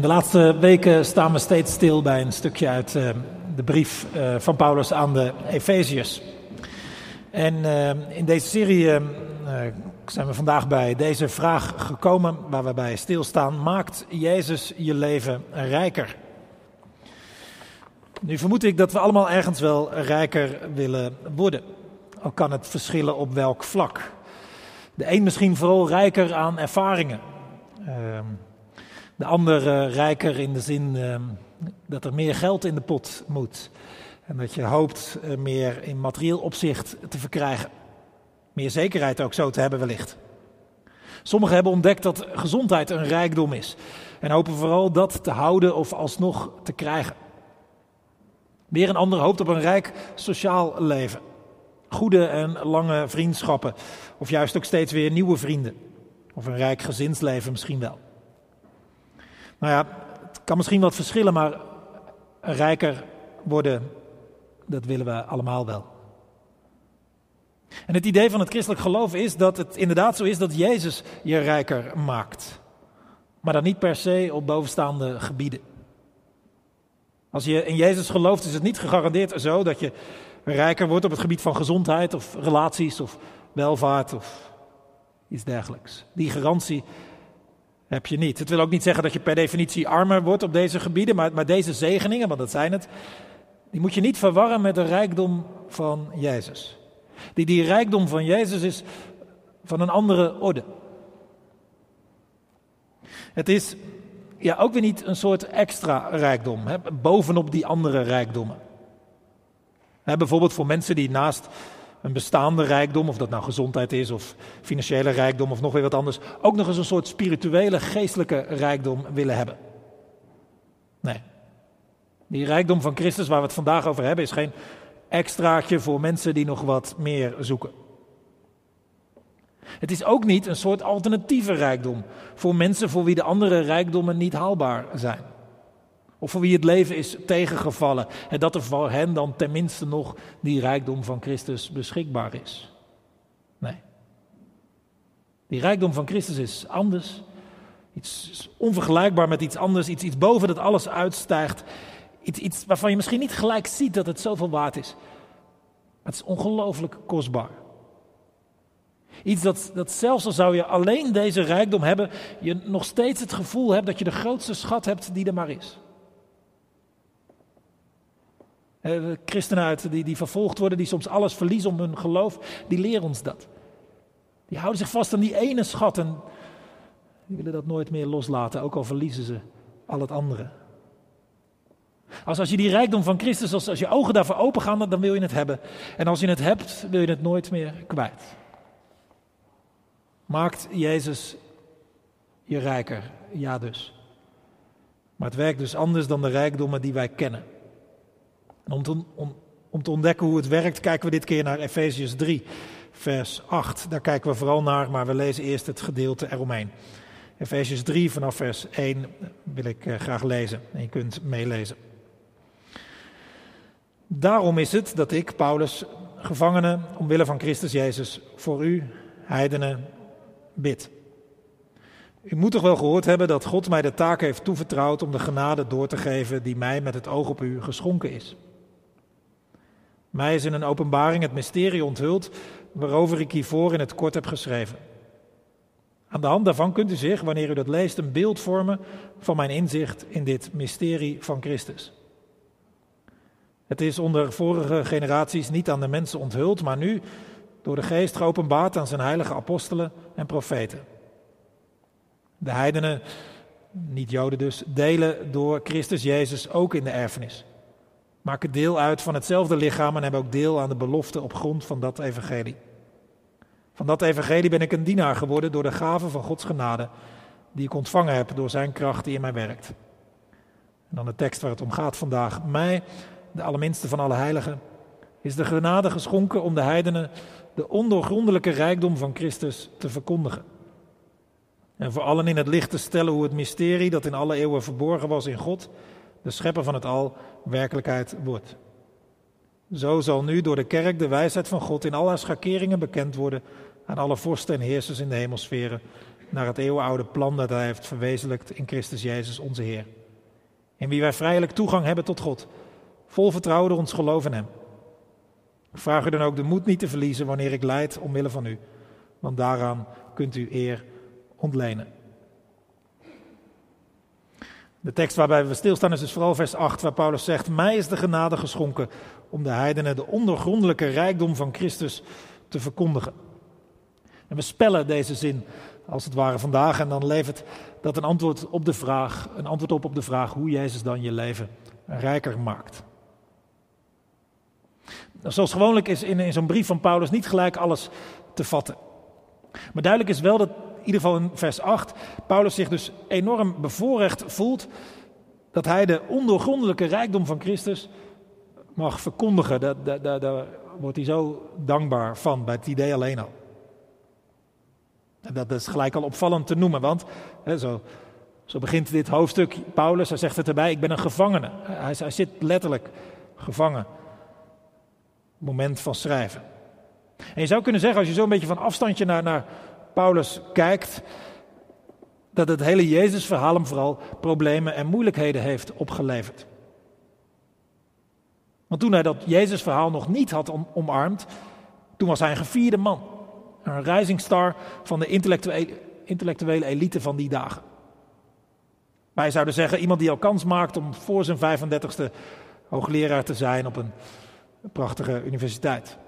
De laatste weken staan we steeds stil bij een stukje uit uh, de brief uh, van Paulus aan de Efeziërs. En uh, in deze serie zijn we vandaag bij deze vraag gekomen waar we bij stilstaan. Maakt Jezus je leven rijker? Nu vermoed ik dat we allemaal ergens wel rijker willen worden. Al kan het verschillen op welk vlak. De een misschien vooral rijker aan ervaringen. Ehm, de ander uh, rijker in de zin uh, dat er meer geld in de pot moet. En dat je hoopt uh, meer in materieel opzicht te verkrijgen. Meer zekerheid ook zo te hebben wellicht. Sommigen hebben ontdekt dat gezondheid een rijkdom is. En hopen vooral dat te houden of alsnog te krijgen. Weer een ander hoopt op een rijk sociaal leven. Goede en lange vriendschappen. Of juist ook steeds weer nieuwe vrienden. Of een rijk gezinsleven misschien wel. Nou ja, het kan misschien wat verschillen, maar rijker worden, dat willen we allemaal wel. En het idee van het christelijk geloof is dat het inderdaad zo is dat Jezus je rijker maakt. Maar dan niet per se op bovenstaande gebieden. Als je in Jezus gelooft, is het niet gegarandeerd zo dat je rijker wordt op het gebied van gezondheid of relaties of welvaart of iets dergelijks. Die garantie heb je niet. Het wil ook niet zeggen dat je per definitie armer wordt op deze gebieden, maar, maar deze zegeningen, want dat zijn het, die moet je niet verwarren met de rijkdom van Jezus. Die, die rijkdom van Jezus is van een andere orde. Het is ja, ook weer niet een soort extra rijkdom, hè, bovenop die andere rijkdommen. Hè, bijvoorbeeld voor mensen die naast een bestaande rijkdom, of dat nou gezondheid is of financiële rijkdom of nog weer wat anders, ook nog eens een soort spirituele, geestelijke rijkdom willen hebben. Nee. Die rijkdom van Christus waar we het vandaag over hebben is geen extraatje voor mensen die nog wat meer zoeken. Het is ook niet een soort alternatieve rijkdom voor mensen voor wie de andere rijkdommen niet haalbaar zijn. Of voor wie het leven is tegengevallen. En dat er voor hen dan tenminste nog die rijkdom van Christus beschikbaar is. Nee. Die rijkdom van Christus is anders. Iets onvergelijkbaar met iets anders. Iets, iets boven dat alles uitstijgt. Iets, iets waarvan je misschien niet gelijk ziet dat het zoveel waard is. Het is ongelooflijk kostbaar. Iets dat, dat zelfs al zou je alleen deze rijkdom hebben, je nog steeds het gevoel hebt dat je de grootste schat hebt die er maar is. De christenen uit die, die vervolgd worden, die soms alles verliezen om hun geloof, die leren ons dat. Die houden zich vast aan die ene schat en die willen dat nooit meer loslaten, ook al verliezen ze al het andere. Als, als je die rijkdom van Christus, als, als je ogen daarvoor open gaan, dan wil je het hebben. En als je het hebt, wil je het nooit meer kwijt. Maakt Jezus je rijker? Ja dus. Maar het werkt dus anders dan de rijkdommen die wij kennen. Om te, om, om te ontdekken hoe het werkt, kijken we dit keer naar Efeziërs 3, vers 8. Daar kijken we vooral naar, maar we lezen eerst het gedeelte eromheen. Efeziërs 3 vanaf vers 1 wil ik eh, graag lezen en je kunt meelezen. Daarom is het dat ik, Paulus, gevangene omwille van Christus Jezus, voor u, heidenen, bid. U moet toch wel gehoord hebben dat God mij de taak heeft toevertrouwd om de genade door te geven die mij met het oog op u geschonken is. Mij is in een openbaring het mysterie onthuld waarover ik hiervoor in het kort heb geschreven. Aan de hand daarvan kunt u zich, wanneer u dat leest, een beeld vormen van mijn inzicht in dit mysterie van Christus. Het is onder vorige generaties niet aan de mensen onthuld, maar nu door de geest geopenbaard aan zijn heilige apostelen en profeten. De heidenen, niet Joden dus, delen door Christus Jezus ook in de erfenis maken deel uit van hetzelfde lichaam en hebben ook deel aan de belofte op grond van dat evangelie. Van dat evangelie ben ik een dienaar geworden door de gave van Gods genade, die ik ontvangen heb door zijn kracht die in mij werkt. En dan de tekst waar het om gaat vandaag. Mij, de allerminste van alle heiligen, is de genade geschonken om de heidenen de ondoorgrondelijke rijkdom van Christus te verkondigen. En voor allen in het licht te stellen hoe het mysterie dat in alle eeuwen verborgen was in God, de schepper van het al, werkelijkheid wordt. Zo zal nu door de kerk de wijsheid van God in al haar schakeringen bekend worden aan alle vorsten en heersers in de hemelsferen, naar het eeuwenoude plan dat Hij heeft verwezenlijkt in Christus Jezus, onze Heer. In wie wij vrijelijk toegang hebben tot God, vol vertrouwen door ons geloof in Hem. Ik vraag u dan ook de moed niet te verliezen wanneer ik leid omwille van u, want daaraan kunt u eer ontlenen. De tekst waarbij we stilstaan is dus vooral vers 8, waar Paulus zegt: Mij is de genade geschonken om de heidenen de ondergrondelijke rijkdom van Christus te verkondigen. En we spellen deze zin als het ware vandaag en dan levert dat een antwoord op de vraag, een antwoord op op de vraag hoe Jezus dan je leven rijker maakt. Zoals gewoonlijk is in, in zo'n brief van Paulus niet gelijk alles te vatten. Maar duidelijk is wel dat, ieder geval in vers 8, Paulus zich dus enorm bevoorrecht voelt dat hij de ondoorgrondelijke rijkdom van Christus mag verkondigen. Daar, wordt hij zo dankbaar van, bij het idee alleen al. En dat is gelijk al opvallend te noemen, want hè, zo, zo begint dit hoofdstuk. Paulus, hij zegt het erbij, ik ben een gevangene. Hij, hij zit letterlijk gevangen moment van schrijven. En je zou kunnen zeggen, als je zo een beetje van afstandje naar, naar Paulus kijkt, dat het hele Jezusverhaal hem vooral problemen en moeilijkheden heeft opgeleverd. Want toen hij dat Jezusverhaal nog niet had omarmd, toen was hij een gevierde man. Een rising star van de intellectuele, intellectuele elite van die dagen. Wij zouden zeggen, iemand die al kans maakt om voor zijn 35ste hoogleraar te zijn op een prachtige universiteit.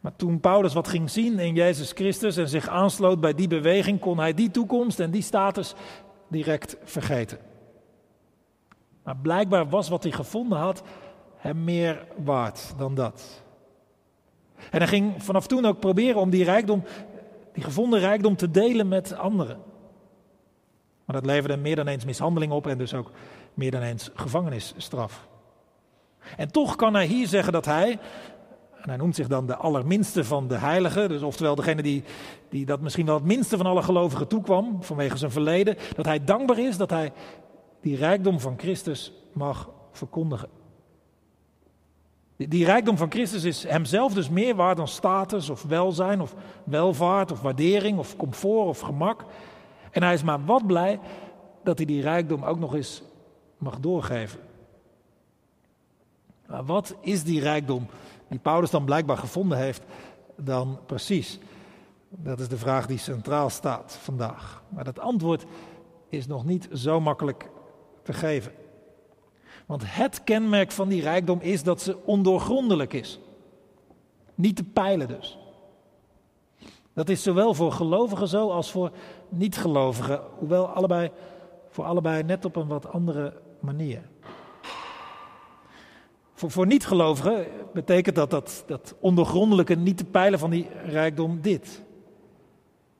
Maar toen Paulus wat ging zien in Jezus Christus en zich aansloot bij die beweging, kon hij die toekomst en die status direct vergeten. Maar blijkbaar was wat hij gevonden had hem meer waard dan dat. En hij ging vanaf toen ook proberen om die rijkdom, die gevonden rijkdom te delen met anderen. Maar dat leverde meer dan eens mishandeling op en dus ook meer dan eens gevangenisstraf. En toch kan hij hier zeggen dat hij, en hij noemt zich dan de allerminste van de heiligen, dus oftewel degene die, die dat misschien wel het minste van alle gelovigen toekwam vanwege zijn verleden, dat hij dankbaar is dat hij die rijkdom van Christus mag verkondigen. Die, die rijkdom van Christus is hemzelf dus meer waard dan status of welzijn of welvaart of waardering of comfort of gemak. En hij is maar wat blij dat hij die rijkdom ook nog eens mag doorgeven. Maar wat is die rijkdom die Paulus dan blijkbaar gevonden heeft dan precies? Dat is de vraag die centraal staat vandaag. Maar dat antwoord is nog niet zo makkelijk te geven. Want het kenmerk van die rijkdom is dat ze ondoorgrondelijk is. Niet te peilen dus. Dat is zowel voor gelovigen zo als voor niet-gelovigen, hoewel allebei, voor allebei net op een wat andere manier. Voor, niet-gelovigen betekent dat, dat dat ondergrondelijke niet te peilen van die rijkdom dit.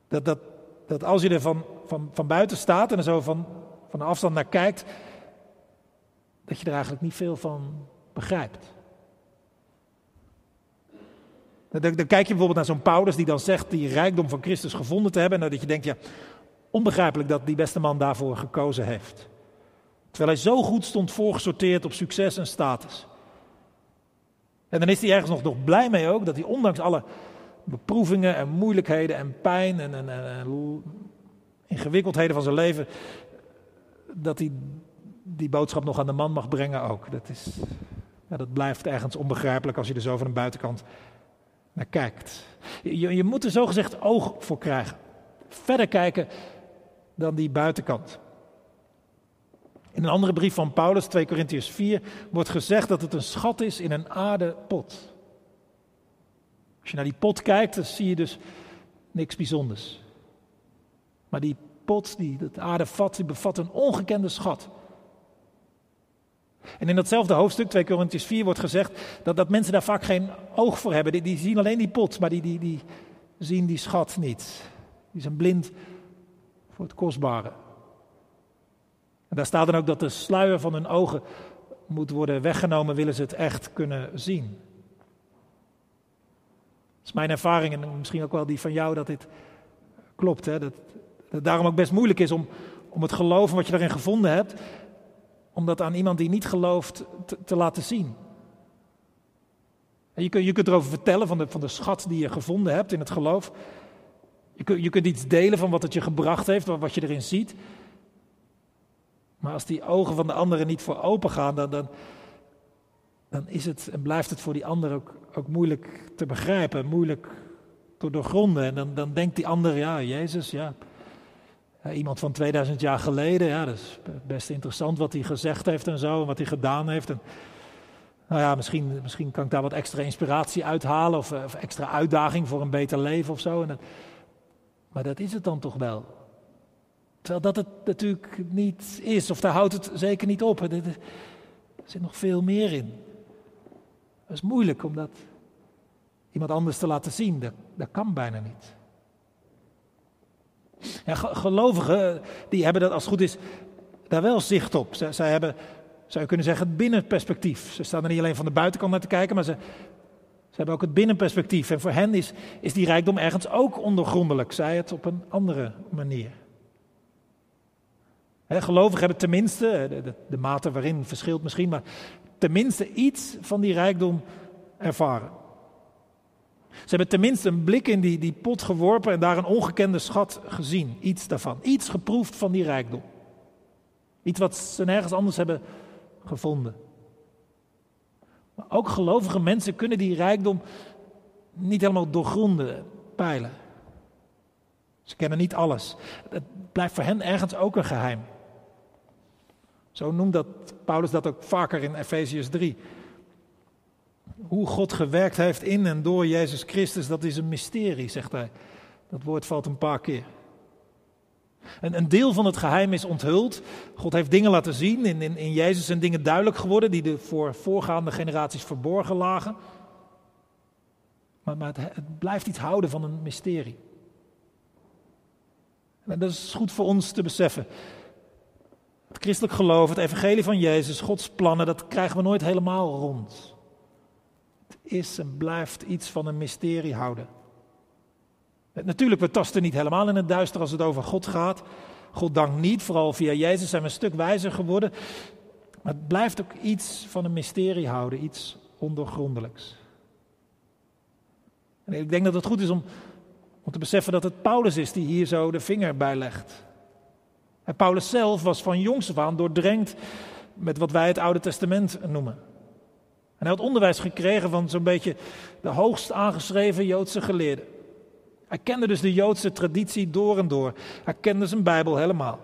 Dat, dat, dat als je er van, van, van buiten staat en er zo van, van afstand naar kijkt, dat je er eigenlijk niet veel van begrijpt. Dan, dan kijk je bijvoorbeeld naar zo'n Paulus die dan zegt die rijkdom van Christus gevonden te hebben. En dat je denkt, ja, onbegrijpelijk dat die beste man daarvoor gekozen heeft. Terwijl hij zo goed stond voorgesorteerd op succes en status. En dan is hij ergens nog, nog blij mee ook, dat hij ondanks alle beproevingen en moeilijkheden en pijn en, en, en, ingewikkeldheden van zijn leven, dat hij die boodschap nog aan de man mag brengen ook. Dat, is, ja, dat blijft ergens onbegrijpelijk als je er zo van de buitenkant naar kijkt. Je, je moet er zogezegd oog voor krijgen. Verder kijken dan die buitenkant. In een andere brief van Paulus, 2 Korintiërs 4, wordt gezegd dat het een schat is in een aardepot. Als je naar die pot kijkt, dan zie je dus niks bijzonders. Maar die pot, die, het aardevat, die bevat een ongekende schat. En in datzelfde hoofdstuk, 2 Korintiërs 4, wordt gezegd dat, dat mensen daar vaak geen oog voor hebben. Die, die zien alleen die pot, maar die, die, die zien die schat niet. Die zijn blind voor het kostbare. En daar staat dan ook dat de sluier van hun ogen moet worden weggenomen, willen ze het echt kunnen zien. Dat is mijn ervaring en misschien ook wel die van jou dat dit klopt. Hè? Dat, het daarom ook best moeilijk is om, om het geloven wat je daarin gevonden hebt, om dat aan iemand die niet gelooft te, te laten zien. En je, kunt, je kunt erover vertellen van de, van de schat die je gevonden hebt in het geloof. Je kunt, je kunt iets delen van wat het je gebracht heeft, wat je erin ziet. Maar als die ogen van de anderen niet voor open gaan, dan, dan, dan is het en blijft het voor die ander ook, ook moeilijk te begrijpen, moeilijk te doorgronden. En dan, dan denkt die ander, ja, Jezus, ja, iemand van 2000 jaar geleden, ja, dat is best interessant wat hij gezegd heeft en zo, en wat hij gedaan heeft. En, nou ja, misschien, misschien kan ik daar wat extra inspiratie uithalen of, of extra uitdaging voor een beter leven of zo. En maar dat is het dan toch wel. Terwijl dat het natuurlijk niet is, of daar houdt het zeker niet op. Er zit nog veel meer in. Het is moeilijk om dat iemand anders te laten zien. Dat, kan bijna niet. Gelovigen, die hebben dat als het goed is, daar wel zicht op. Zij, zij hebben, zou je kunnen zeggen, het binnenperspectief. Ze staan er niet alleen van de buitenkant naar te kijken, maar ze, ze hebben ook het binnenperspectief. En voor hen is, is die rijkdom ergens ook ondergrondelijk, zij het op een andere manier. Gelovigen hebben tenminste, de, mate waarin verschilt misschien, maar tenminste iets van die rijkdom ervaren. Ze hebben tenminste een blik in die, die pot geworpen en daar een ongekende schat gezien. Iets daarvan. Iets geproefd van die rijkdom. Iets wat ze nergens anders hebben gevonden. Maar ook gelovige mensen kunnen die rijkdom niet helemaal doorgronden, peilen. Ze kennen niet alles. Het blijft voor hen ergens ook een geheim. Zo noemt dat Paulus dat ook vaker in Efeziërs 3. Hoe God gewerkt heeft in en door Jezus Christus, dat is een mysterie, zegt hij. Dat woord valt een paar keer. En een deel van het geheim is onthuld. God heeft dingen laten zien. In, in, in Jezus zijn dingen duidelijk geworden die de voor voorgaande generaties verborgen lagen. Maar, maar het, het blijft iets houden van een mysterie. En dat is goed voor ons te beseffen. Het christelijk geloof, het evangelie van Jezus, Gods plannen, dat krijgen we nooit helemaal rond. Het is en blijft iets van een mysterie houden. Natuurlijk, we tasten niet helemaal in het duister als het over God gaat. God dank niet, vooral via Jezus zijn we een stuk wijzer geworden. Maar het blijft ook iets van een mysterie houden, iets ondoorgrondelijks. En ik denk dat het goed is om, om te beseffen dat het Paulus is die hier zo de vinger bij legt. Paulus zelf was van jongs af aan doordrenkt met wat wij het Oude Testament noemen. En hij had onderwijs gekregen van zo'n beetje de hoogst aangeschreven Joodse geleerden. Hij kende dus de Joodse traditie door en door. Hij kende zijn Bijbel helemaal.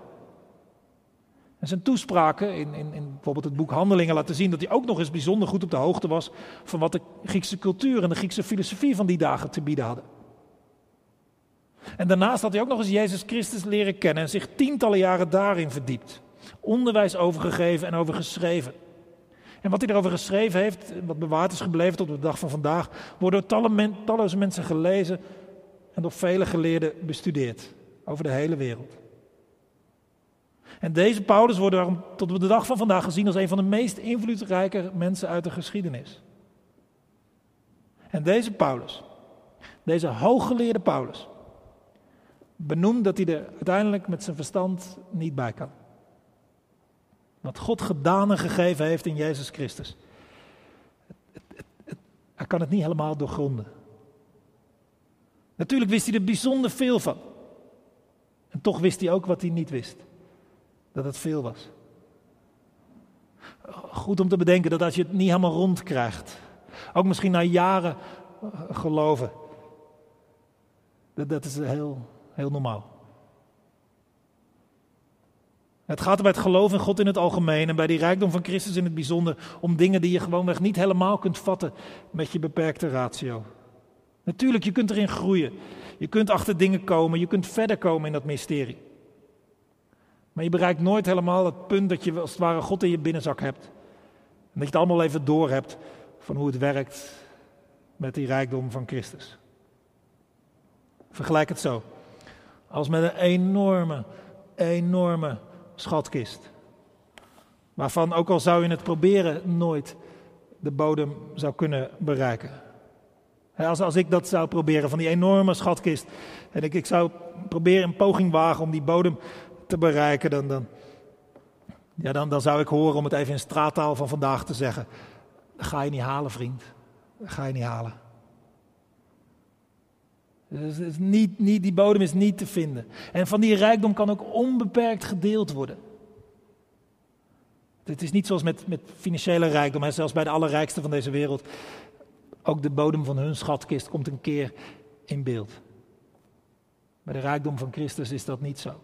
En zijn toespraken in, in, in, bijvoorbeeld het boek Handelingen laten zien dat hij ook nog eens bijzonder goed op de hoogte was van wat de Griekse cultuur en de Griekse filosofie van die dagen te bieden hadden. En daarnaast had hij ook nog eens Jezus Christus leren kennen en zich tientallen jaren daarin verdiept. Onderwijs overgegeven en over geschreven. En wat hij erover geschreven heeft, wat bewaard is gebleven tot de dag van vandaag, wordt door talloze mensen gelezen en door vele geleerden bestudeerd. Over de hele wereld. En deze Paulus wordt daarom tot de dag van vandaag gezien als een van de meest invloedrijke mensen uit de geschiedenis. En deze Paulus, deze hooggeleerde Paulus, benoemt dat hij er uiteindelijk met zijn verstand niet bij kan. Wat God gedaan en gegeven heeft in Jezus Christus. hij kan het niet helemaal doorgronden. Natuurlijk wist hij er bijzonder veel van. En toch wist hij ook wat hij niet wist. Dat het veel was. Goed om te bedenken dat als je het niet helemaal rond krijgt, ook misschien na jaren geloven, dat, dat is heel, heel normaal. Het gaat er bij het geloof in God in het algemeen en bij die rijkdom van Christus in het bijzonder om dingen die je gewoonweg niet helemaal kunt vatten met je beperkte ratio. Natuurlijk, je kunt erin groeien. Je kunt achter dingen komen, je kunt verder komen in dat mysterie. Maar je bereikt nooit helemaal het punt dat je als het ware God in je binnenzak hebt. En dat je het allemaal even door hebt van hoe het werkt met die rijkdom van Christus. Vergelijk het zo. Als met een enorme, enorme schatkist. Waarvan ook al zou je het proberen, nooit de bodem zou kunnen bereiken. Als, als ik dat zou proberen, van die enorme schatkist. En ik, ik zou proberen een poging wagen om die bodem te bereiken. Dan, dan, ja, dan, dan zou ik horen, om het even in straattaal van vandaag te zeggen. Dat ga je niet halen, vriend. Dat ga je niet halen. Dus is niet, niet, die bodem is niet te vinden. En van die rijkdom kan ook onbeperkt gedeeld worden. Het is niet zoals met, met financiële rijkdom, hè, zelfs bij de allerrijkste van deze wereld. Ook de bodem van hun schatkist komt een keer in beeld. Bij de rijkdom van Christus is dat niet zo.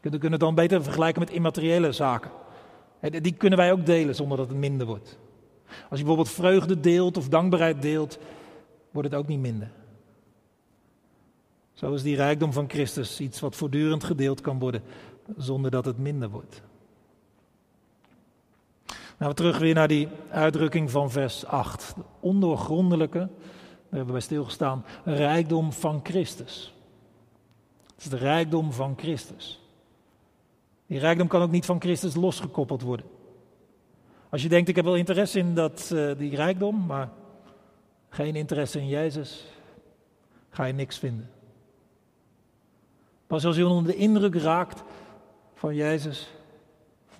We kunnen het dan beter vergelijken met immateriële zaken. Die kunnen wij ook delen zonder dat het minder wordt. Als je bijvoorbeeld vreugde deelt of dankbaarheid deelt, wordt het ook niet minder. Zo is die rijkdom van Christus iets wat voortdurend gedeeld kan worden zonder dat het minder wordt. Nou, we terug weer naar die uitdrukking van vers 8. De ondoorgrondelijke, daar hebben we bij stilgestaan, rijkdom van Christus. Het is de rijkdom van Christus. Die rijkdom kan ook niet van Christus losgekoppeld worden. Als je denkt, ik heb wel interesse in dat, uh, die rijkdom, maar geen interesse in Jezus, ga je niks vinden. Pas als je onder de indruk raakt van Jezus,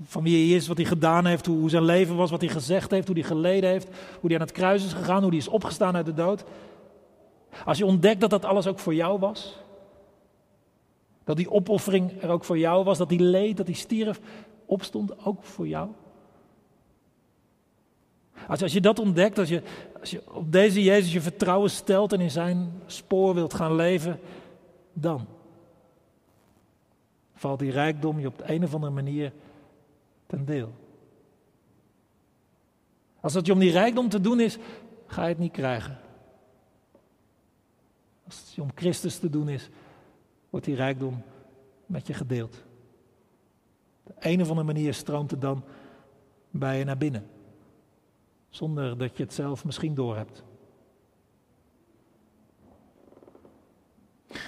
van wie hij is, wat hij gedaan heeft, hoe zijn leven was, wat hij gezegd heeft, hoe hij geleden heeft, hoe hij aan het kruis is gegaan, hoe hij is opgestaan uit de dood. Als je ontdekt dat dat alles ook voor jou was, dat die opoffering er ook voor jou was, dat die leed, dat die stierf, opstond ook voor jou. Als, als je dat ontdekt, als je, als je op deze Jezus je vertrouwen stelt en in zijn spoor wilt gaan leven, dan valt die rijkdom je op de een of andere manier ten deel. Als het je om die rijkdom te doen is, ga je het niet krijgen. Als het je om Christus te doen is, wordt die rijkdom met je gedeeld. Op de een of andere manier stroomt het dan bij je naar binnen. Zonder dat je het zelf misschien doorhebt.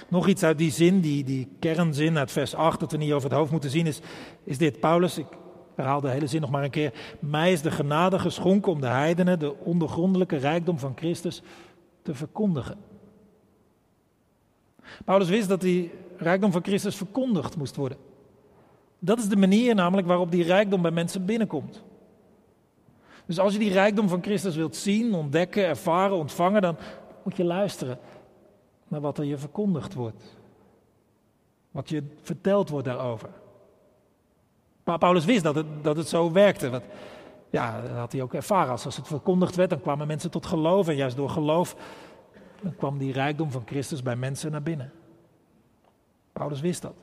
Nog iets uit die zin, die, die kernzin uit vers 8, dat we niet over het hoofd moeten zien, is, is dit. Paulus, ik herhaal de hele zin nog maar een keer. Mij is de genade geschonken om de heidenen de ondergrondelijke rijkdom van Christus te verkondigen. Paulus wist dat die rijkdom van Christus verkondigd moest worden. Dat is de manier namelijk waarop die rijkdom bij mensen binnenkomt. Dus als je die rijkdom van Christus wilt zien, ontdekken, ervaren, ontvangen, dan moet je luisteren naar wat er je verkondigd wordt. Wat je verteld wordt daarover. Maar Paulus wist dat het, dat het zo werkte. Want, ja, dat had hij ook ervaren. Als, het verkondigd werd, dan kwamen mensen tot geloof. En juist door geloof kwam die rijkdom van Christus bij mensen naar binnen. Paulus wist dat.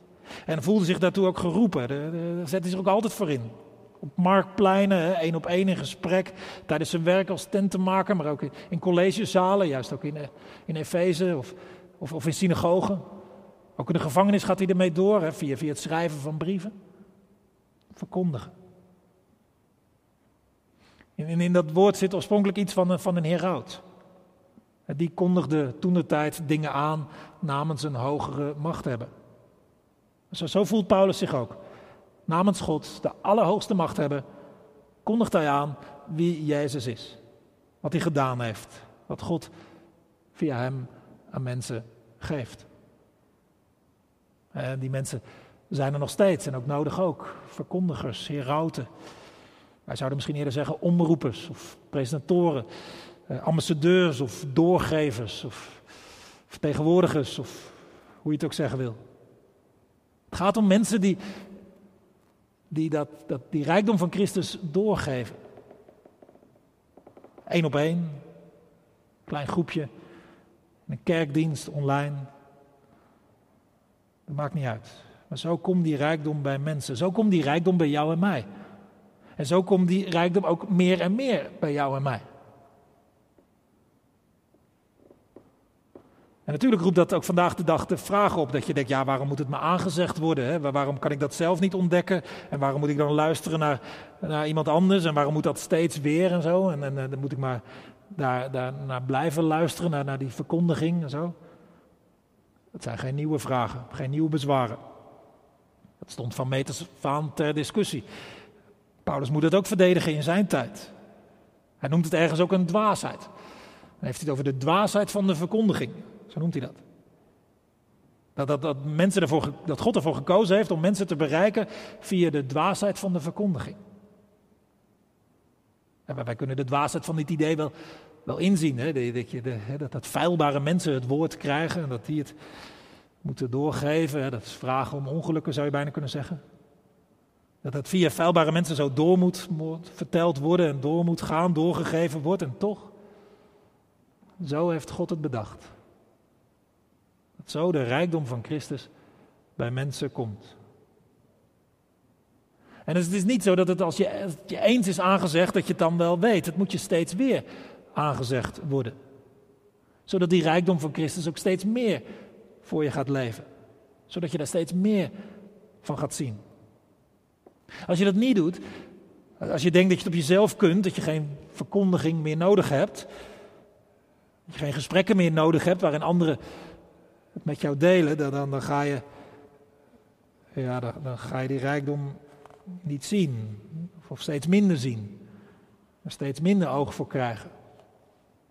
En voelde zich daartoe ook geroepen. Daar zette hij zich ook altijd voor in. Op marktpleinen, één op één in gesprek. Tijdens zijn werk als tentenmaker, maar ook in collegezalen. Juist ook in, in Efeze of, of, in synagogen. Ook in de gevangenis gaat hij ermee door, hè, via, via het schrijven van brieven. Verkondigen. In, in dat woord zit oorspronkelijk iets van, van een heraut. Die kondigde toen de tijd dingen aan namens een hogere machthebber. Zo, zo voelt Paulus zich ook. Namens God, de allerhoogste machthebber, kondigt hij aan wie Jezus is. Wat hij gedaan heeft. Wat God via hem aan mensen geeft. En die mensen zijn er nog steeds en ook nodig ook. Verkondigers, herauten. Wij zouden misschien eerder zeggen omroepers of presentatoren. Eh, ambassadeurs of doorgevers of vertegenwoordigers of hoe je het ook zeggen wil. Het gaat om mensen die, die dat, dat, die rijkdom van Christus doorgeven. Eén op één, klein groepje, een kerkdienst online. Dat maakt niet uit. Maar zo komt die rijkdom bij mensen. Zo komt die rijkdom bij jou en mij. En zo komt die rijkdom ook meer en meer bij jou en mij. En natuurlijk roept dat ook vandaag de dag de vraag op dat je denkt, ja, waarom moet het me aangezegd worden? Hè? Waarom kan ik dat zelf niet ontdekken? En waarom moet ik dan luisteren naar, naar iemand anders? En waarom moet dat steeds weer en zo? En, en, dan moet ik maar daar, naar blijven luisteren, naar, naar die verkondiging en zo. Dat zijn geen nieuwe vragen, geen nieuwe bezwaren. Dat stond van meters van ter discussie. Paulus moet het ook verdedigen in zijn tijd. Hij noemt het ergens ook een dwaasheid. Dan heeft hij het over de dwaasheid van de verkondiging. Zo noemt hij dat. Dat, dat, dat, mensen ervoor, dat God ervoor gekozen heeft om mensen te bereiken via de dwaasheid van de verkondiging. Wij kunnen de dwaasheid van dit idee wel, wel inzien. Hè? Dat, je de, dat, dat feilbare mensen het woord krijgen en dat die het moeten doorgeven. Dat is vragen om ongelukken, zou je bijna kunnen zeggen. Dat het via feilbare mensen zo door moet, moet verteld worden en door moet gaan, doorgegeven wordt. En toch, zo heeft God het bedacht. Dat zo de rijkdom van Christus bij mensen komt. En dus het is niet zo dat het als je, je eens is aangezegd, dat je het dan wel weet. Het moet je steeds weer aangezegd worden. Zodat die rijkdom van Christus ook steeds meer voor je gaat leven. Zodat je daar steeds meer van gaat zien. Als je dat niet doet, als je denkt dat je het op jezelf kunt, dat je geen verkondiging meer nodig hebt, dat je geen gesprekken meer nodig hebt waarin anderen het met jou delen, dan, dan, ga, je, ja, dan ga je die rijkdom niet zien, of steeds minder zien, er steeds minder oog voor krijgen,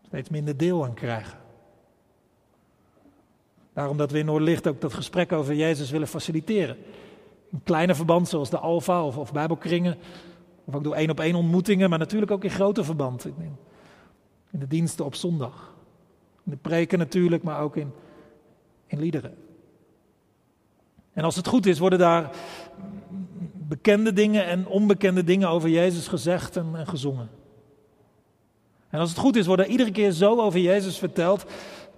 steeds minder deel aan krijgen. Daarom dat we in Noordlicht ook dat gesprek over Jezus willen faciliteren. In kleine verband zoals de Alfa of, of Bijbelkringen, of ook door één op één ontmoetingen, maar natuurlijk ook in grote verband. In, in de diensten op zondag. In de preken natuurlijk, maar ook in, in liederen. En als het goed is, worden daar bekende dingen en onbekende dingen over Jezus gezegd en, en gezongen. En als het goed is, wordt er iedere keer zo over Jezus verteld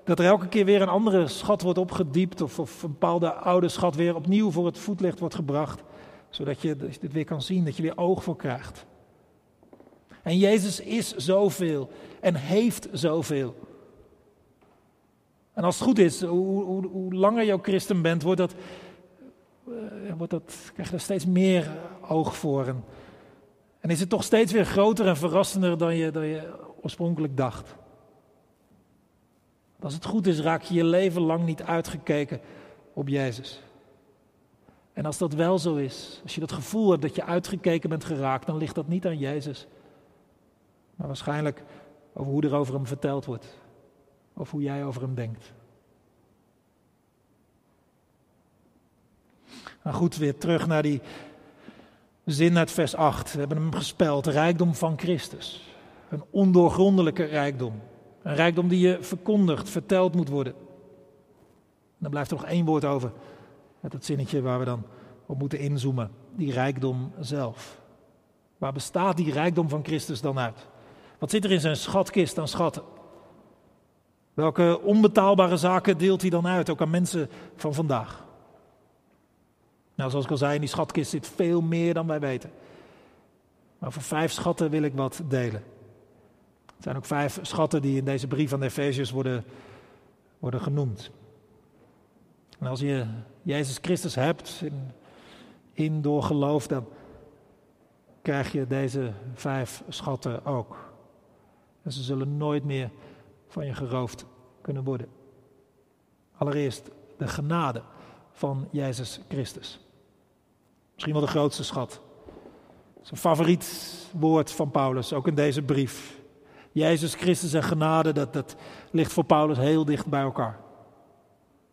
dat er elke keer weer een andere schat wordt opgediept of, of een bepaalde oude schat weer opnieuw voor het voetlicht wordt gebracht, zodat je dit weer kan zien, dat je weer oog voor krijgt. En Jezus is zoveel en heeft zoveel. En als het goed is, hoe, hoe, hoe langer ook christen bent, wordt dat, wordt dat, krijg je er steeds meer oog voor. En, en is het toch steeds weer groter en verrassender dan je, dan je oorspronkelijk dacht. Als het goed is, raak je je leven lang niet uitgekeken op Jezus. En als dat wel zo is, als je dat gevoel hebt dat je uitgekeken bent geraakt, dan ligt dat niet aan Jezus. Maar waarschijnlijk over hoe er over hem verteld wordt. Of hoe jij over hem denkt. Nou goed, weer terug naar die zin uit vers 8. We hebben hem gespeld. Rijkdom van Christus. Een ondoorgrondelijke rijkdom. Een rijkdom die je verkondigd, verteld moet worden. dan blijft er nog één woord over. Met het zinnetje waar we dan op moeten inzoomen. Die rijkdom zelf. Waar bestaat die rijkdom van Christus dan uit? Wat zit er in zijn schatkist aan schatten? Welke onbetaalbare zaken deelt hij dan uit, ook aan mensen van vandaag? Nou, zoals ik al zei, in die schatkist zit veel meer dan wij weten. Maar voor vijf schatten wil ik wat delen. Er zijn ook vijf schatten die in deze brief van de worden, worden genoemd. En als je Jezus Christus hebt, in, in door geloof, dan krijg je deze vijf schatten ook. En ze zullen nooit meer van je geroofd kunnen worden. Allereerst de genade van Jezus Christus. Misschien wel de grootste schat. Een favoriet woord van Paulus, ook in deze brief. Jezus Christus en genade, dat, dat ligt voor Paulus heel dicht bij elkaar.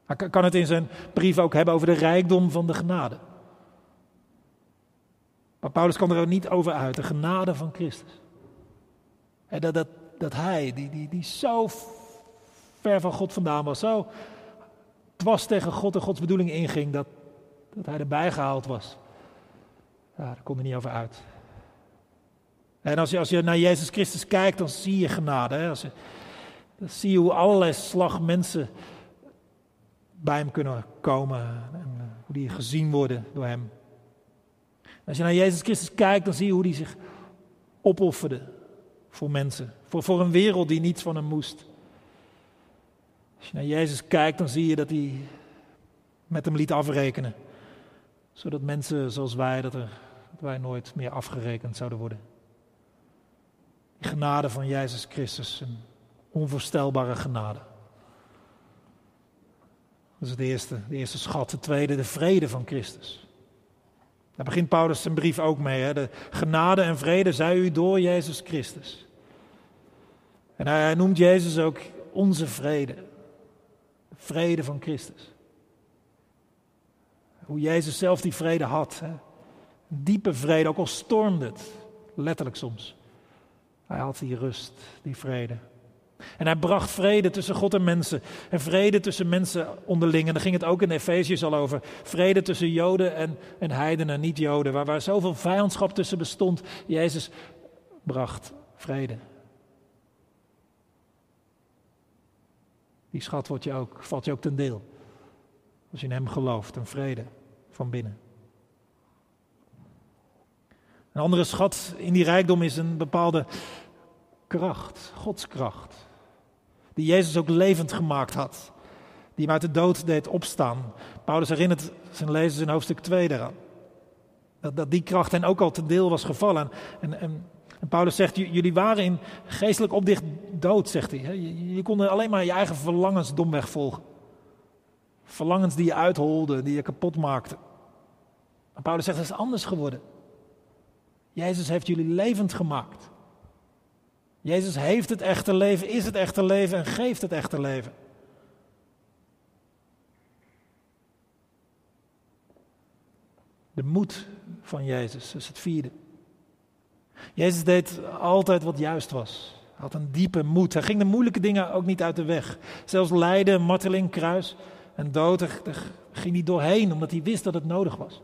Hij kan het in zijn brief ook hebben over de rijkdom van de genade. Maar Paulus kan er ook niet over uit, de genade van Christus. En dat, dat, dat hij, die, die, die zo ver van God vandaan was, zo dwars tegen God en Gods bedoeling inging, dat, dat hij erbij gehaald was. Daar kon er niet over uit. En als je, als je naar Jezus Christus kijkt, dan zie je genade. Hè? Dan zie je hoe allerlei slag mensen bij hem kunnen komen. En hoe die gezien worden door hem. Als je naar Jezus Christus kijkt, dan zie je hoe hij zich opofferde voor mensen. Voor, voor een wereld die niets van hem moest. Als je naar Jezus kijkt, dan zie je dat hij met hem liet afrekenen. Zodat mensen zoals wij, dat, er, wij nooit meer afgerekend zouden worden genade van Jezus Christus, een onvoorstelbare genade. Dat is eerste, de eerste schat. De tweede, de vrede van Christus. Daar begint Paulus zijn brief ook mee. Hè? De genade en vrede zij u door Jezus Christus. En hij noemt Jezus ook onze vrede. De vrede van Christus. Hoe Jezus zelf die vrede had. Hè? Diepe vrede, ook al stormde het. Letterlijk soms. Hij had die rust, die vrede. En hij bracht vrede tussen God en mensen. En vrede tussen mensen onderling. En daar ging het ook in Efeziërs al over. Vrede tussen Joden en, en heidenen, niet-Joden. Waar, waar zoveel vijandschap tussen bestond. Jezus bracht vrede. Die schat wordt je ook, valt je ook ten deel. Als je in hem gelooft. Een vrede van binnen. Een andere schat in die rijkdom is een bepaalde kracht, Gods kracht. Die Jezus ook levend gemaakt had. Die hem uit de dood deed opstaan. Paulus herinnert zijn lezers in hoofdstuk 2 daaraan. Dat, dat die kracht hen ook al ten deel was gevallen. En, en, Paulus zegt, jullie waren in geestelijk opdicht dood, zegt hij. Je, je kon alleen maar je eigen verlangens domweg volgen. Verlangens die je uitholden, die je kapot maakten. Maar Paulus zegt, het is anders geworden. Jezus heeft jullie levend gemaakt. Jezus heeft het echte leven, is het echte leven en geeft het echte leven. De moed van Jezus is het vierde. Jezus deed altijd wat juist was. Hij had een diepe moed. Hij ging de moeilijke dingen ook niet uit de weg. Zelfs lijden, marteling, kruis en dood, ging hij doorheen omdat hij wist dat het nodig was.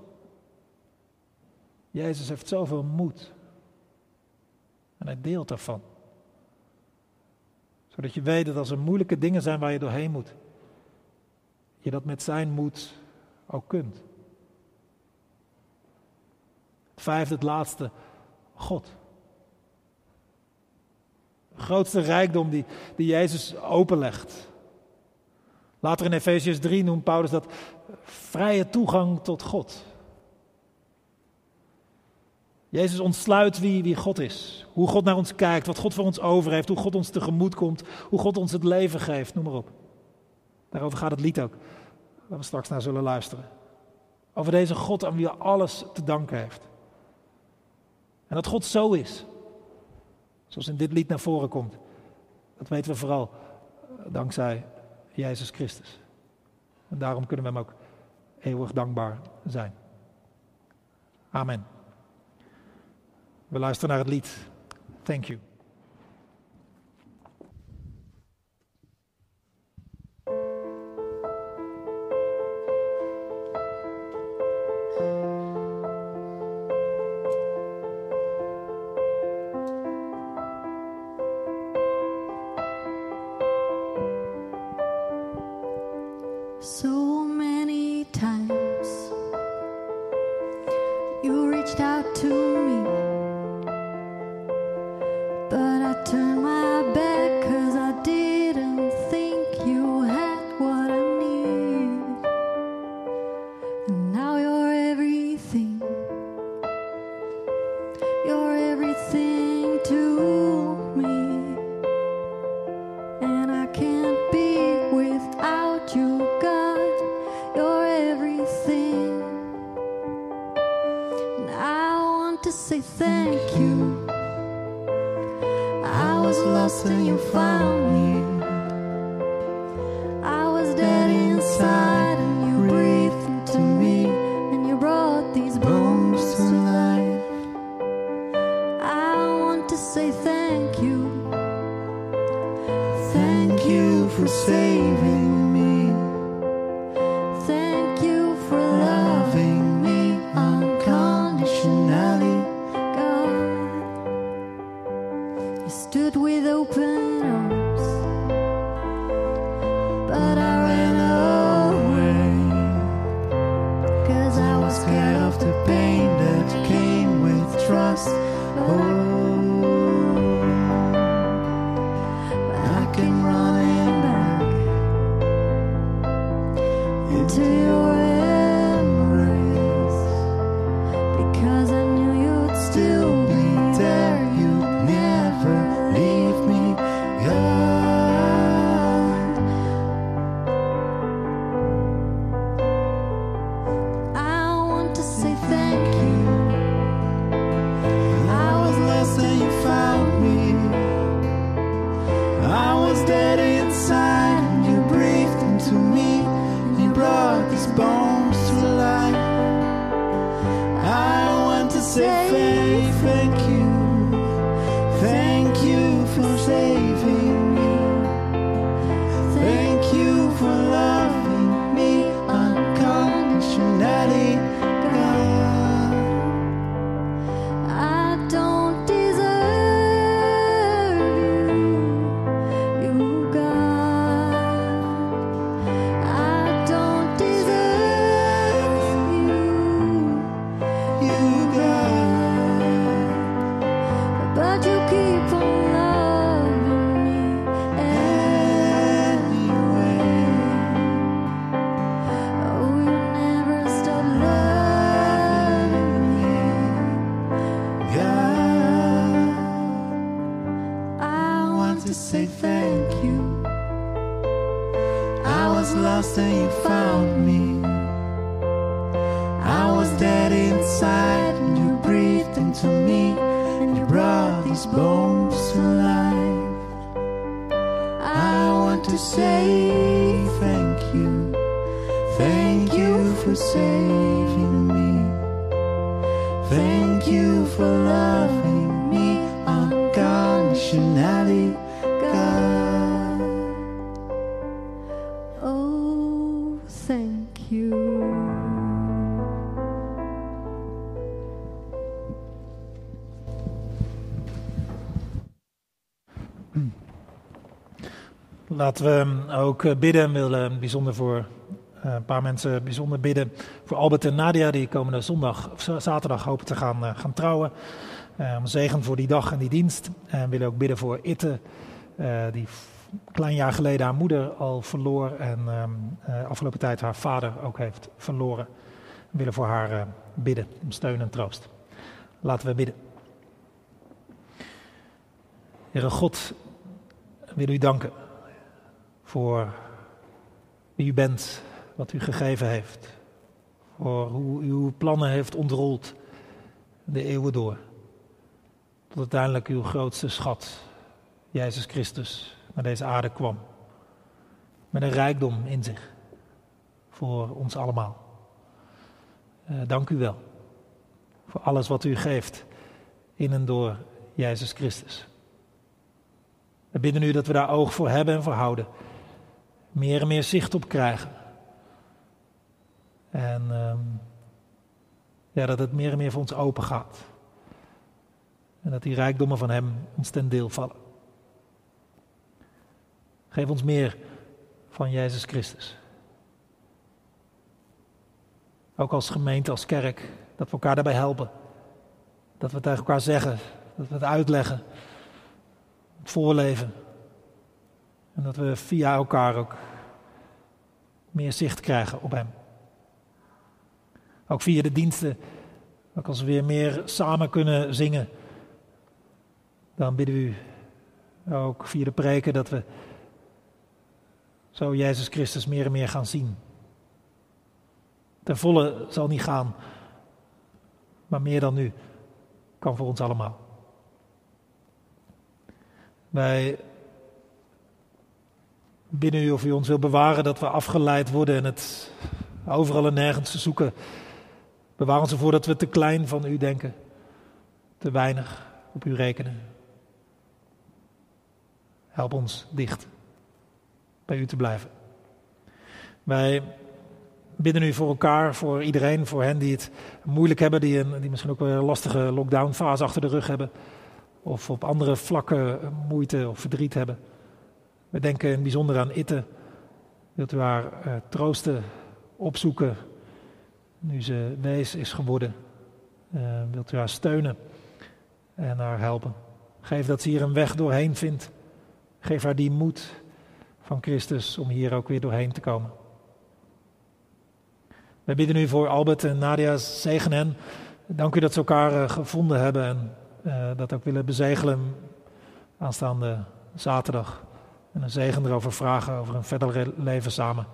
Jezus heeft zoveel moed. En hij deelt daarvan. Zodat je weet dat als er moeilijke dingen zijn waar je doorheen moet, je dat met zijn moed ook kunt. Vijfde, het laatste, God. De grootste rijkdom die, die Jezus openlegt. Later in Efesiërs 3 noemt Paulus dat vrije toegang tot God. Jezus ontsluit wie, wie God is. Hoe God naar ons kijkt, wat God voor ons over heeft, hoe God ons tegemoet komt, hoe God ons het leven geeft, noem maar op. Daarover gaat het lied ook, waar we straks naar zullen luisteren. Over deze God aan wie alles te danken heeft. En dat God zo is, zoals in dit lied naar voren komt, dat weten we vooral dankzij Jezus Christus. En daarom kunnen we hem ook eeuwig dankbaar zijn. Amen. We luisteren naar het lied. Thank you. To say thank you, thank you for saving me, thank you for loving me. God. Laten we ook eh, bidden. Willen bijzonder voor eh, een paar mensen bijzonder bidden. Voor Albert en Nadia, die komende zondag of zaterdag hopen te gaan, eh, gaan trouwen. Om zegen voor die dag en die dienst. En willen ook bidden voor Itte, die een klein jaar geleden haar moeder al verloor. En ehm, afgelopen tijd haar vader ook heeft verloren. We willen voor haar bidden om steun en troost. Laten we bidden. Heere God, wil u danken voor wie u bent, wat u gegeven heeft, voor hoe u uw plannen heeft ontrold de eeuwen door. Tot uiteindelijk uw grootste schat, Jezus Christus, naar deze aarde kwam. Met een rijkdom in zich voor ons allemaal. Uh, dank u wel voor alles wat u geeft in en door Jezus Christus. We bidden u dat we daar oog voor hebben en voor houden meer en meer zicht op krijgen. En um, ja, dat het meer en meer voor ons open gaat. En dat die rijkdommen van Hem ons ten deel vallen. Geef ons meer van Jezus Christus. Ook als gemeente, als kerk, dat we elkaar daarbij helpen. Dat we het tegen elkaar zeggen, dat we het uitleggen, het voorleven. En dat we via elkaar ook meer zicht krijgen op Hem. Ook via de diensten, ook als we weer meer samen kunnen zingen, dan bidden we u ook via de preken dat we zo Jezus Christus meer en meer gaan zien. Ten volle zal niet gaan, maar meer dan nu kan voor ons allemaal. Wij bidden u of u ons wil bewaren dat we afgeleid worden en het overal en nergens zoeken. Bewaar ons ervoor dat we te klein van u denken, te weinig op u rekenen. Help ons dicht bij u te blijven. Wij bidden u voor elkaar, voor iedereen, voor hen die het moeilijk hebben, die, een, die misschien ook een lastige lockdownfase achter de rug hebben, of op andere vlakken moeite of verdriet hebben. We denken in bijzonder aan Itte. Wilt u haar uh, troosten, opzoeken, nu ze wees is geworden? Uh, wilt u haar steunen en haar helpen? Geef dat ze hier een weg doorheen vindt. Geef haar die moed van Christus om hier ook weer doorheen te komen. We bidden u voor Albert en Nadia, zegen hen. Dank u dat ze elkaar uh, gevonden hebben en dat ook willen bezegelen aanstaande zaterdag. En een zegen erover vragen, over een verder leven samen.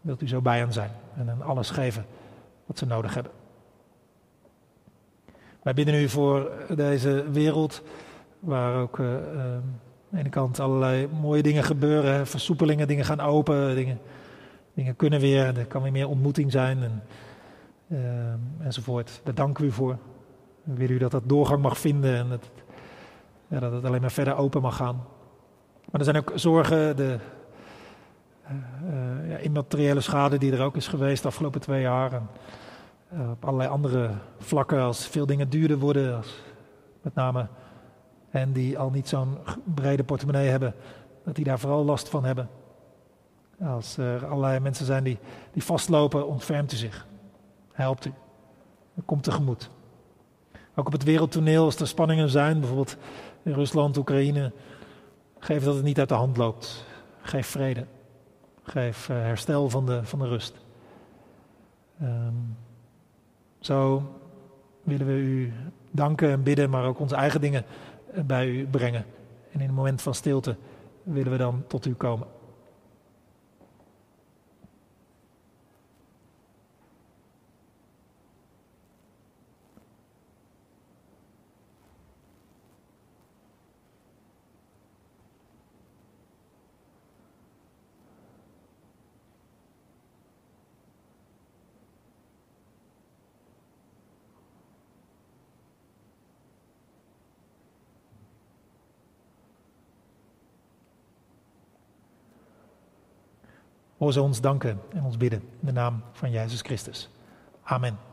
Wilt u zo bij hen zijn en hen alles geven wat ze nodig hebben. Wij bidden u voor deze wereld, waar ook uh, aan de ene kant allerlei mooie dingen gebeuren, versoepelingen, dingen gaan open, dingen, dingen kunnen weer, er kan weer meer ontmoeting zijn en, uh, enzovoort. Daar danken we u voor. We willen u dat dat doorgang mag vinden en dat, ja, dat het alleen maar verder open mag gaan. Maar er zijn ook zorgen, de uh, uh, ja, immateriële schade die er ook is geweest de afgelopen twee jaar. En, uh, op allerlei andere vlakken, als veel dingen duurder worden, met name hen die al niet zo'n brede portemonnee hebben, dat die daar vooral last van hebben. Als er allerlei mensen zijn die, die vastlopen, ontfermt u zich. Helpt u. Komt tegemoet. Ook op het wereldtoneel, als er spanningen zijn, bijvoorbeeld in Rusland, Oekraïne, Geef dat het niet uit de hand loopt. Geef vrede. Geef uh, herstel van de, van de rust. Um, zo willen we u danken en bidden, maar ook onze eigen dingen bij u brengen. En in een moment van stilte willen we dan tot u komen. Hoor ze ons danken en ons bidden in de naam van Jezus Christus. Amen.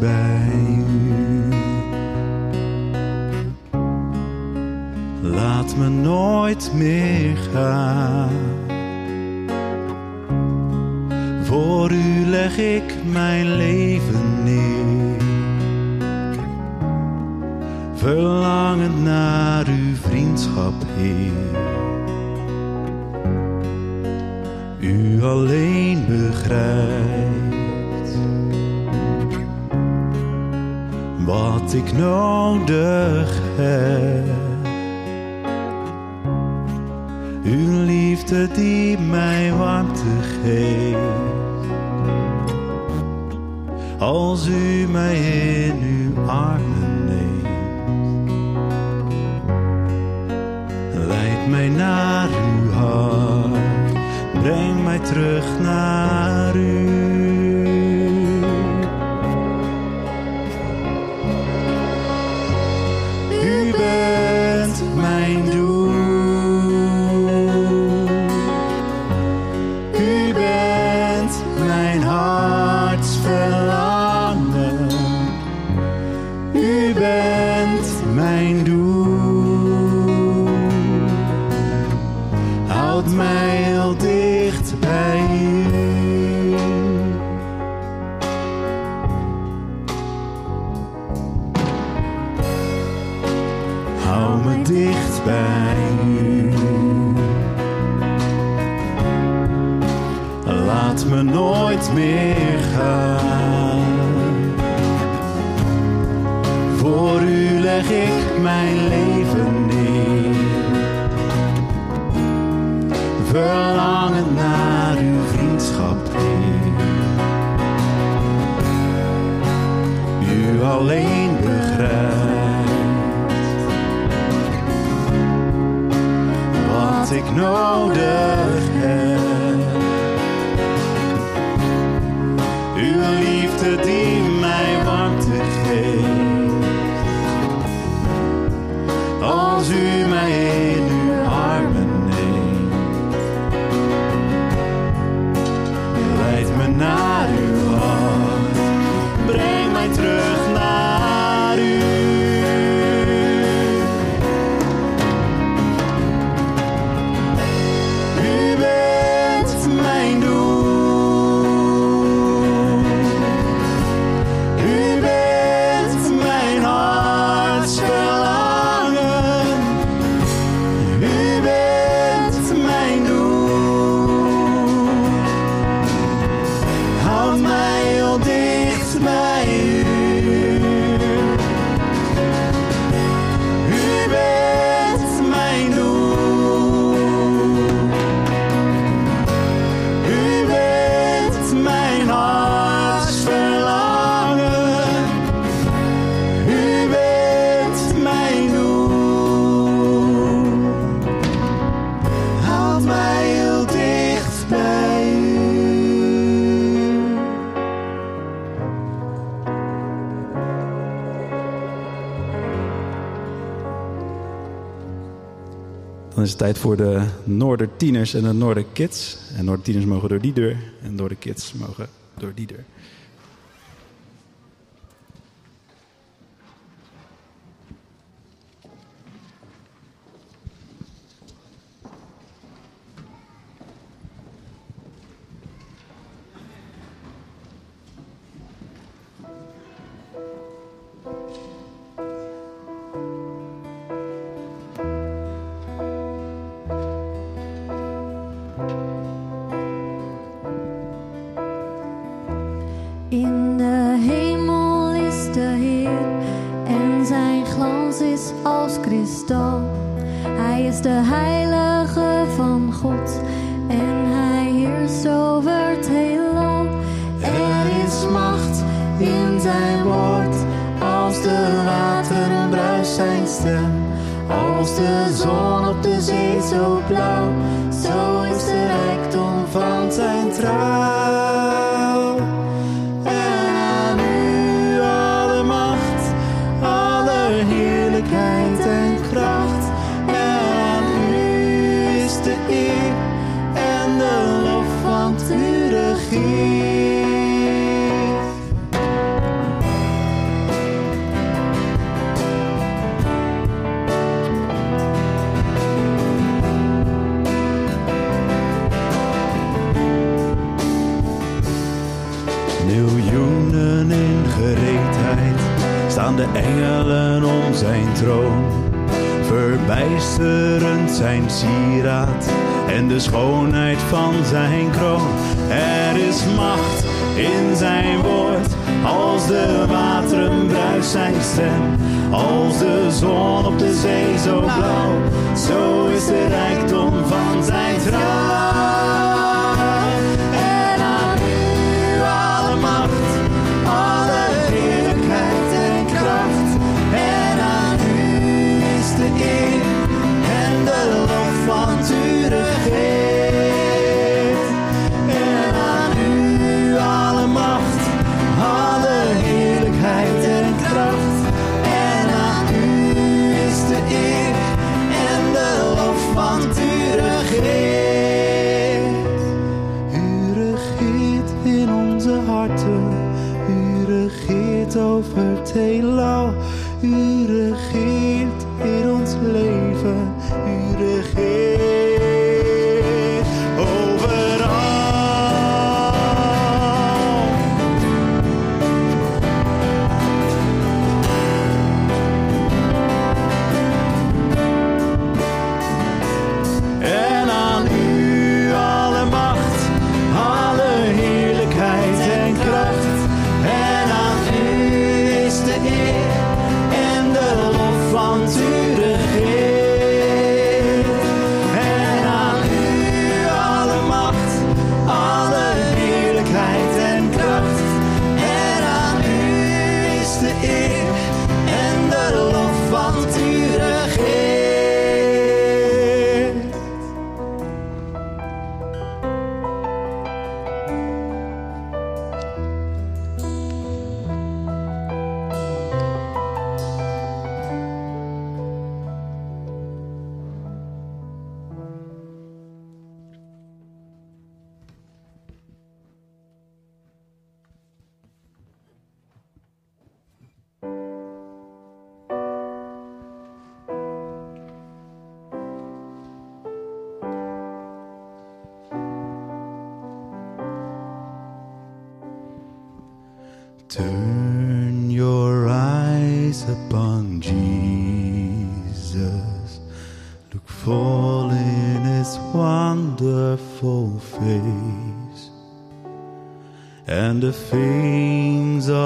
bij u. Laat me nooit meer gaan. Voor u leg ik mijn leven neer. Verlangend naar uw vriendschap, Heer. ik nodig heb. Uw liefde die mij warmte geeft. Als u mij in uw armen neemt, leid mij naar uw hart, breng mij terug naar. Tijd voor de Noordertieners en de Noorderkids. En Noordertieners mogen door die deur en Noorderkids mogen door die deur. de waterbruis zijn stem. Als de zon op de zee zo blauw, zo is de rijkdom van zijn trouw. troon. Verbijsterend zijn sieraad en de schoonheid van zijn kroon. Er is macht in zijn woord, als de wateren bruist zijn stem. Als de zon op de zee zo blauw, zo is de rijkdom van zijn trouw. het heelal. U regeert in ons leven, u regeert.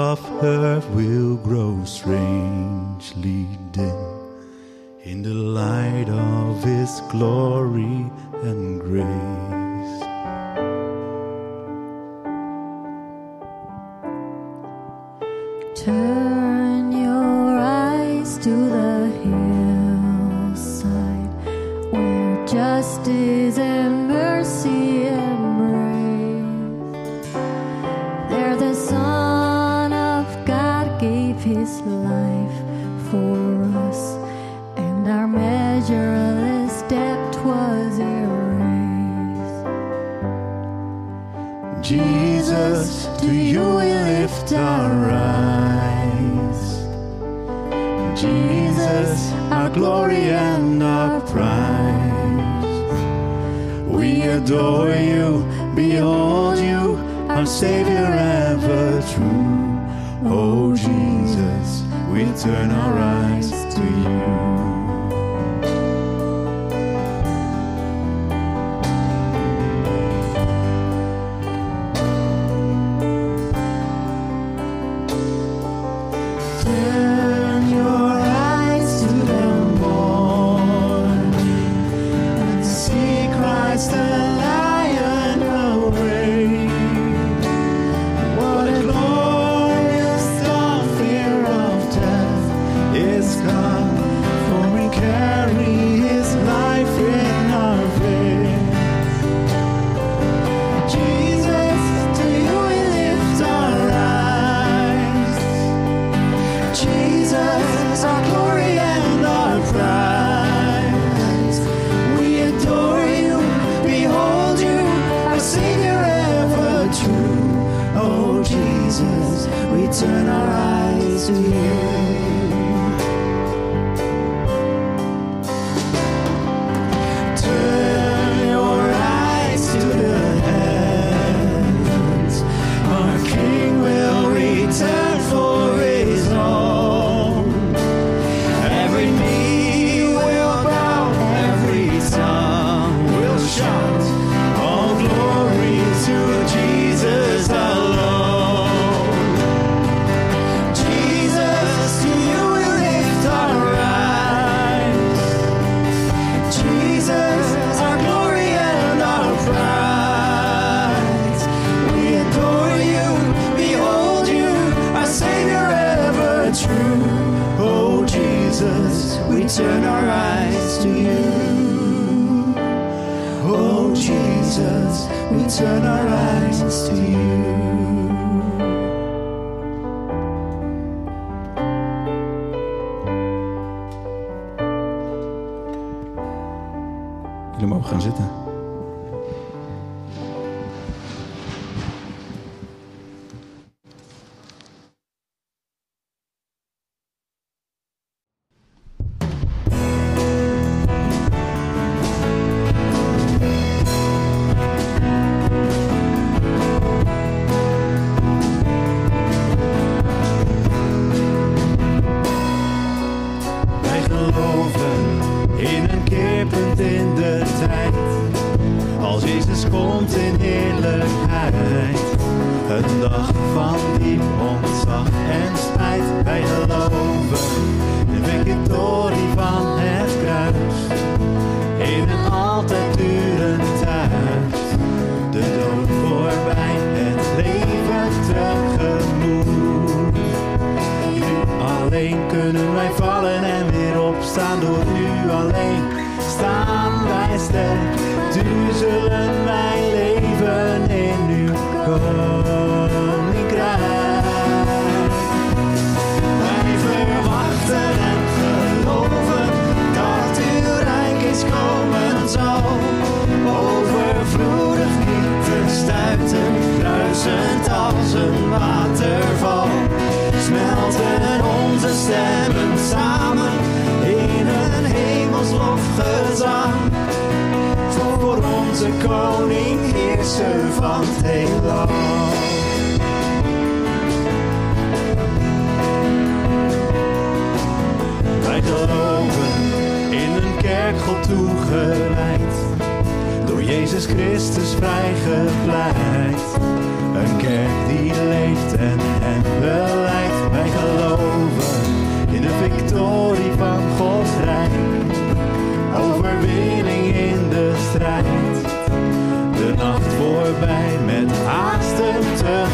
of her will grow strangely dim in the light of His glory and grace. Turn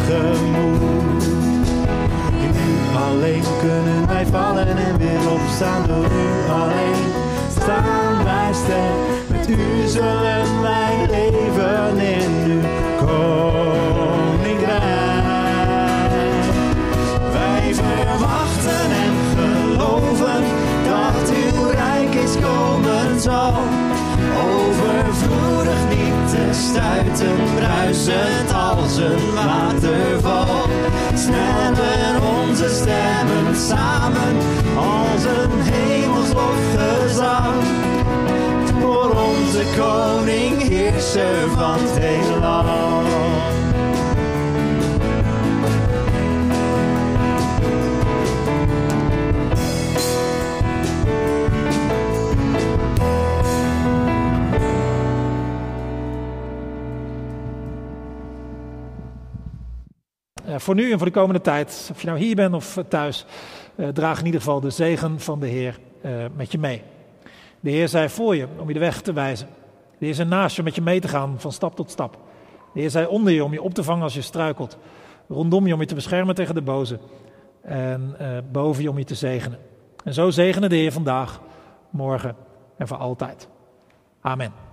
tegemoet. Alleen kunnen wij vallen en weer opstaan. Door u alleen staan wij sterk. Met u zullen wij leven in uw koninkrijk. Wij verwachten en geloven dat uw rijk is komen zal. Overvloedig niet te stuiten, bruisend als een waterval. Snellen onze stemmen samen als een hemels lofgezang. Voor onze koning, heerser van het heelal. Voor nu en voor de komende tijd, of je nou hier bent of eh, thuis, eh, draag in ieder geval de zegen van de Heer eh, met je mee. De Heer zei voor je om je de weg te wijzen. De Heer zei naast je om met je mee te gaan van stap tot stap. De Heer zei onder je om je op te vangen als je struikelt. Rondom je om je te beschermen tegen de boze. En eh, boven je om je te zegenen. En zo zegenen de Heer vandaag, morgen en voor altijd. Amen.